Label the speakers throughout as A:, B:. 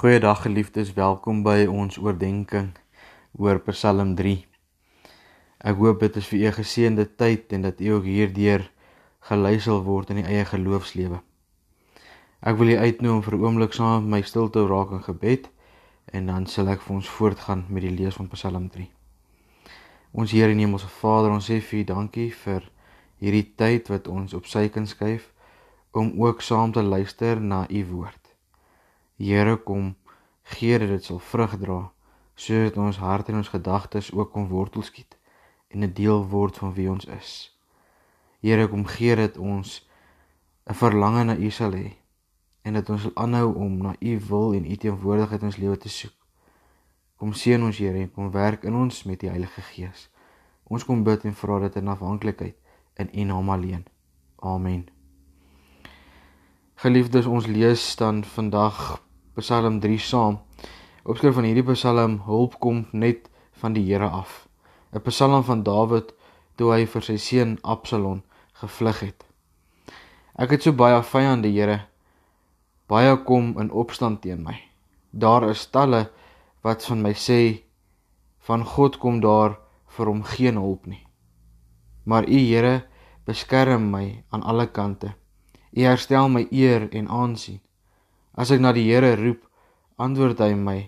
A: Goeiedag geliefdes, welkom by ons oordeenking oor Psalm 3. Ek hoop dit is vir u geseënde tyd en dat u ook hierdeur gelei sal word in die eie geloofslewe. Ek wil u uitnooi om vir 'n oomblik saam met my stil te raak in gebed en dan sal ek vir ons voortgaan met die lees van Psalm 3. Ons Here en Hemelse Vader, ons sê vir u dankie vir hierdie tyd wat ons op sy kan skuif om ook saam te luister na u woord. Here kom gee dat dit sal vrug dra sodat ons hart en ons gedagtes ook kom wortel skiet en 'n deel word van wie ons is. Here kom gee dat ons 'n verlange na U sal hê en dat ons sal aanhou om na U wil en U teenwoordigheid in ons lewe te soek. Kom seën ons Here en kom werk in ons met die Heilige Gees. Ons kom bid en vra dit in afhanklikheid in U naam alleen. Amen. Geliefdes, ons lees dan vandag Psalm 3 saam. Opskrif van hierdie Psalm hulp kom net van die Here af. 'n Psalm van Dawid toe hy vir sy seun Absalom gevlug het. Ek het so baie vyande, Here. Baie kom in opstand teen my. Daar is talle wat van my sê van God kom daar vir hom geen hulp nie. Maar U Here beskerm my aan alle kante. U herstel my eer en aansien. As ek na die Here roep, antwoord hy my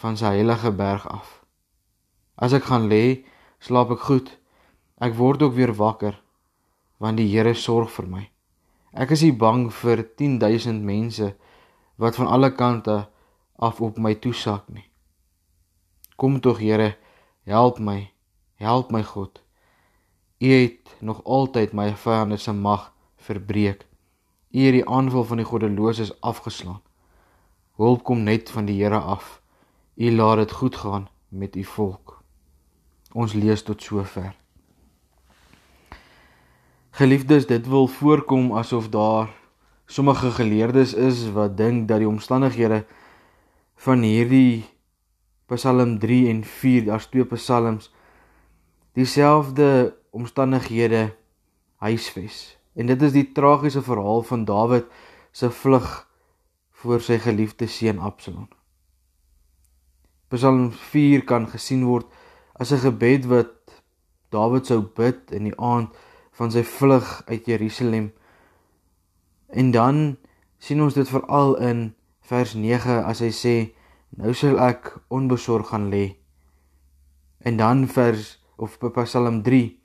A: van sy heilige berg af. As ek gaan lê, slaap ek goed. Ek word ook weer wakker want die Here sorg vir my. Ek is nie bang vir 10000 mense wat van alle kante af op my toesak nie. Kom tog Here, help my. Help my God. U het nog altyd my vyande se mag verbreek. U het die aanval van die goddeloses afgeslaan. Hulp kom net van die Here af. U laat dit goed gaan met u volk. Ons lees tot sover. Geliefdes, dit wil voorkom asof daar sommige geleerdes is wat dink dat die omstandighede van hierdie Psalm 3 en 4, daar's twee psalms, dieselfde omstandighede huisves. En dit is die tragiese verhaal van Dawid se vlug voor sy geliefde seun Absalom. Psalm 4 kan gesien word as 'n gebed wat Dawid sou bid in die aand van sy vlug uit Jerusalem. En dan sien ons dit veral in vers 9 as hy sê nou sal ek onbesorg gaan lê. En dan vers of Psalm 3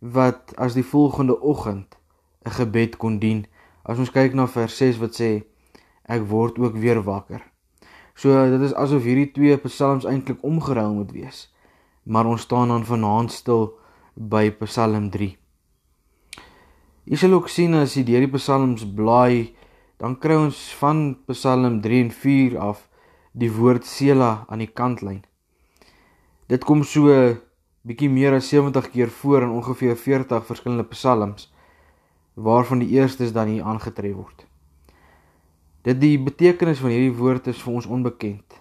A: wat as die volgende oggend 'n gebed kon dien. As ons kyk na vers 6 wat sê ek word ook weer wakker. So dit is asof hierdie twee psalms eintlik omgeruil moet wees. Maar ons staan dan vanaand stil by Psalm 3. Jy sal ook sien as jy deur die psalms blaai, dan kry ons van Psalm 3 en 4 af die woord Sela aan die kantlyn. Dit kom so bietjie meer as 70 keer voor in ongeveer 40 verskillende psalms waarvan die eerstes dan hier aangetref word. Dit die betekenis van hierdie woord is vir ons onbekend.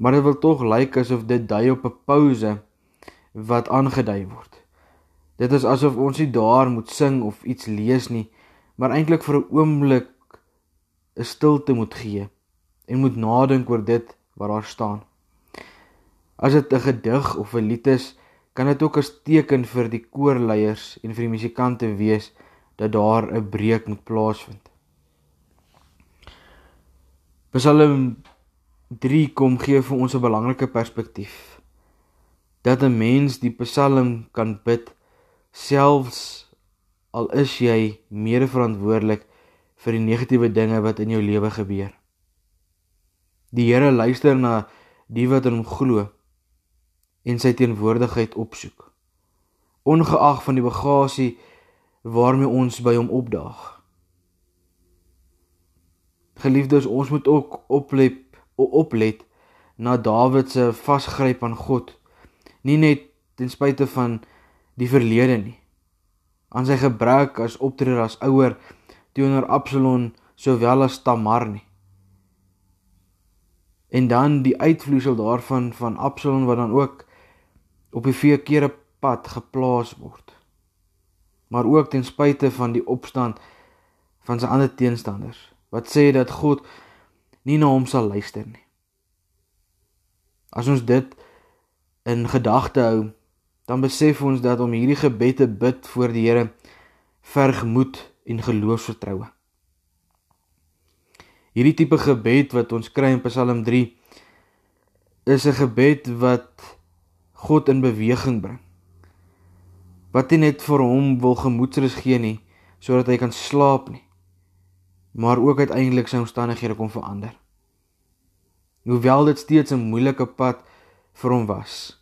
A: Maar dit wil tog lyk asof dit dui op 'n pause wat aangedui word. Dit is asof ons nie daar moet sing of iets lees nie, maar eintlik vir 'n oomblik 'n stilte moet gee en moet nadink oor dit wat daar staan. As dit 'n gedig of 'n lied is, kan dit ook as teken vir die koorleiers en vir die musikante wees dat daar 'n breek moet plaasvind. Psalm 3 kom gee vir ons 'n belangrike perspektief. Dat 'n mens die Psalm kan bid selfs al is jy mede verantwoordelik vir die negatiewe dinge wat in jou lewe gebeur. Die Here luister na die wat in hom glo en sy teenwoordigheid opsoek. Ongeag van die bagasie waarmee ons by hom opdaag. Geliefdes, ons moet ook oplet oplet na Dawid se vasgryp aan God. Nie net ten spyte van die verlede nie. Aan sy gebrek as optreder as ouer teenoor Absalom sowel as Tamar nie. En dan die uitvloeisel daarvan van Absalom wat dan ook op die verkeerde pad geplaas word maar ook ten spyte van die opstand van sy ander teenstanders wat sê dat God nie na hom sal luister nie. As ons dit in gedagte hou, dan besef ons dat om hierdie gebed te bid voor die Here verg moed en geloofsvertroue. Hierdie tipe gebed wat ons kry in Psalm 3 is 'n gebed wat God in beweging bring. Wat nie net vir hom wil gemoedsrus gee nie sodat hy kan slaap nie, maar ook uiteindelik sy omstandighede kom verander. Hoewel dit steeds 'n moeilike pad vir hom was.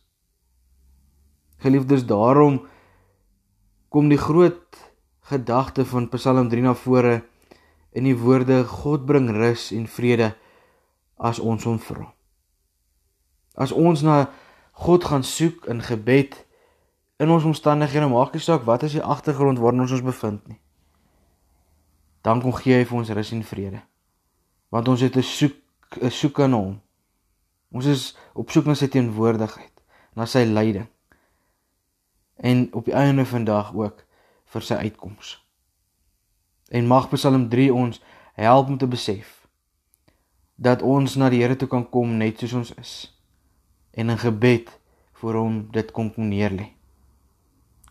A: Geliefdes, daarom kom die groot gedagte van Psalm 3 na vore in die woorde God bring rus en vrede as ons hom vra. As ons na God gaan soek in gebed in ons omstandighede, maak nie saak wat is die agtergrond waarin ons ons bevind nie. Dan kom gee hy vir ons rus en vrede. Want ons het 'n soek 'n soek aan hom. Ons is op soek na sy teenwoordigheid, na sy leiding. En op die einde van dag ook vir sy uitkoms. En mag Psalm 3 ons help om te besef dat ons na die Here toe kan kom net soos ons is en in gebed voor hom dit kom kom neerlê.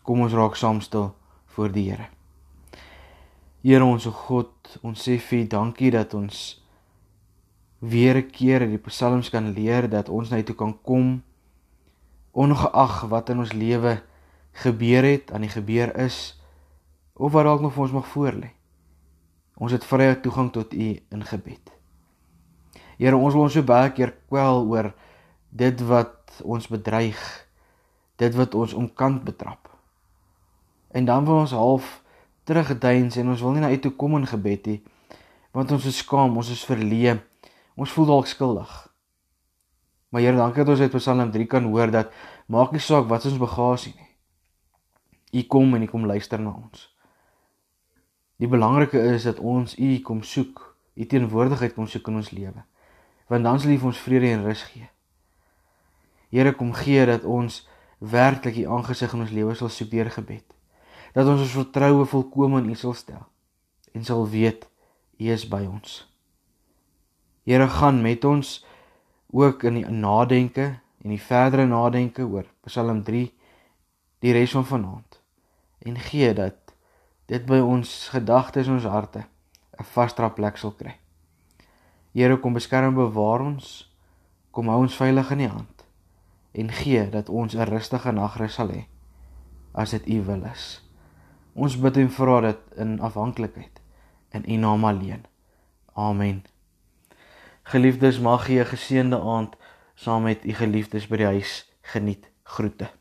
A: Kom ons raak saam stil voor die Here. Here ons God, ons sê vir dankie dat ons weer 'n keer in die psalms kan leer dat ons na U toe kan kom ongeag wat in ons lewe gebeur het, aan die gebeur is of wat dalk nog vir ons mag voorlê. Ons het vrye toegang tot U in gebed. Here, ons wil ons so baie keer kwel oor dit wat ons bedreig, dit wat ons omkant betrap. En dan wil ons half teruggeduins en ons wil nie na U toe kom in gebed nie, want ons is skaam, ons is verleë. Ons voel dalk skuldig. Maar Here, dankie dat ons uit Psalm 3 kan hoor dat maak nie saak wat ons bagasie nie. U kom en U kom luister na ons. Die belangrike is dat ons U kom soek, U teenwoordigheid kom soek in ons lewe. Want dan sal U vir ons vrede en rus gee. Here kom gee dat ons werklik U aangesig in ons lewe sal soek deur gebed. Dat ons ons vertroue volkome in U sal stel en sal weet U is by ons. Here gaan met ons ook in die nadenke en die verdere nadenke oor Psalm 3 die res van vanaand en gee dat dit by ons gedagtes en ons harte 'n vasdra plek sal kry. Here kom beskerm bewaar ons, kom hou ons veilig in U hand en gee dat ons 'n rustige nagrus sal hê as dit U wil is. Ons bid en vra dit in afhanklikheid in U naam alleen. Amen. Geliefdes, mag jy 'n geseënde aand saam met u geliefdes by die huis geniet. Groete.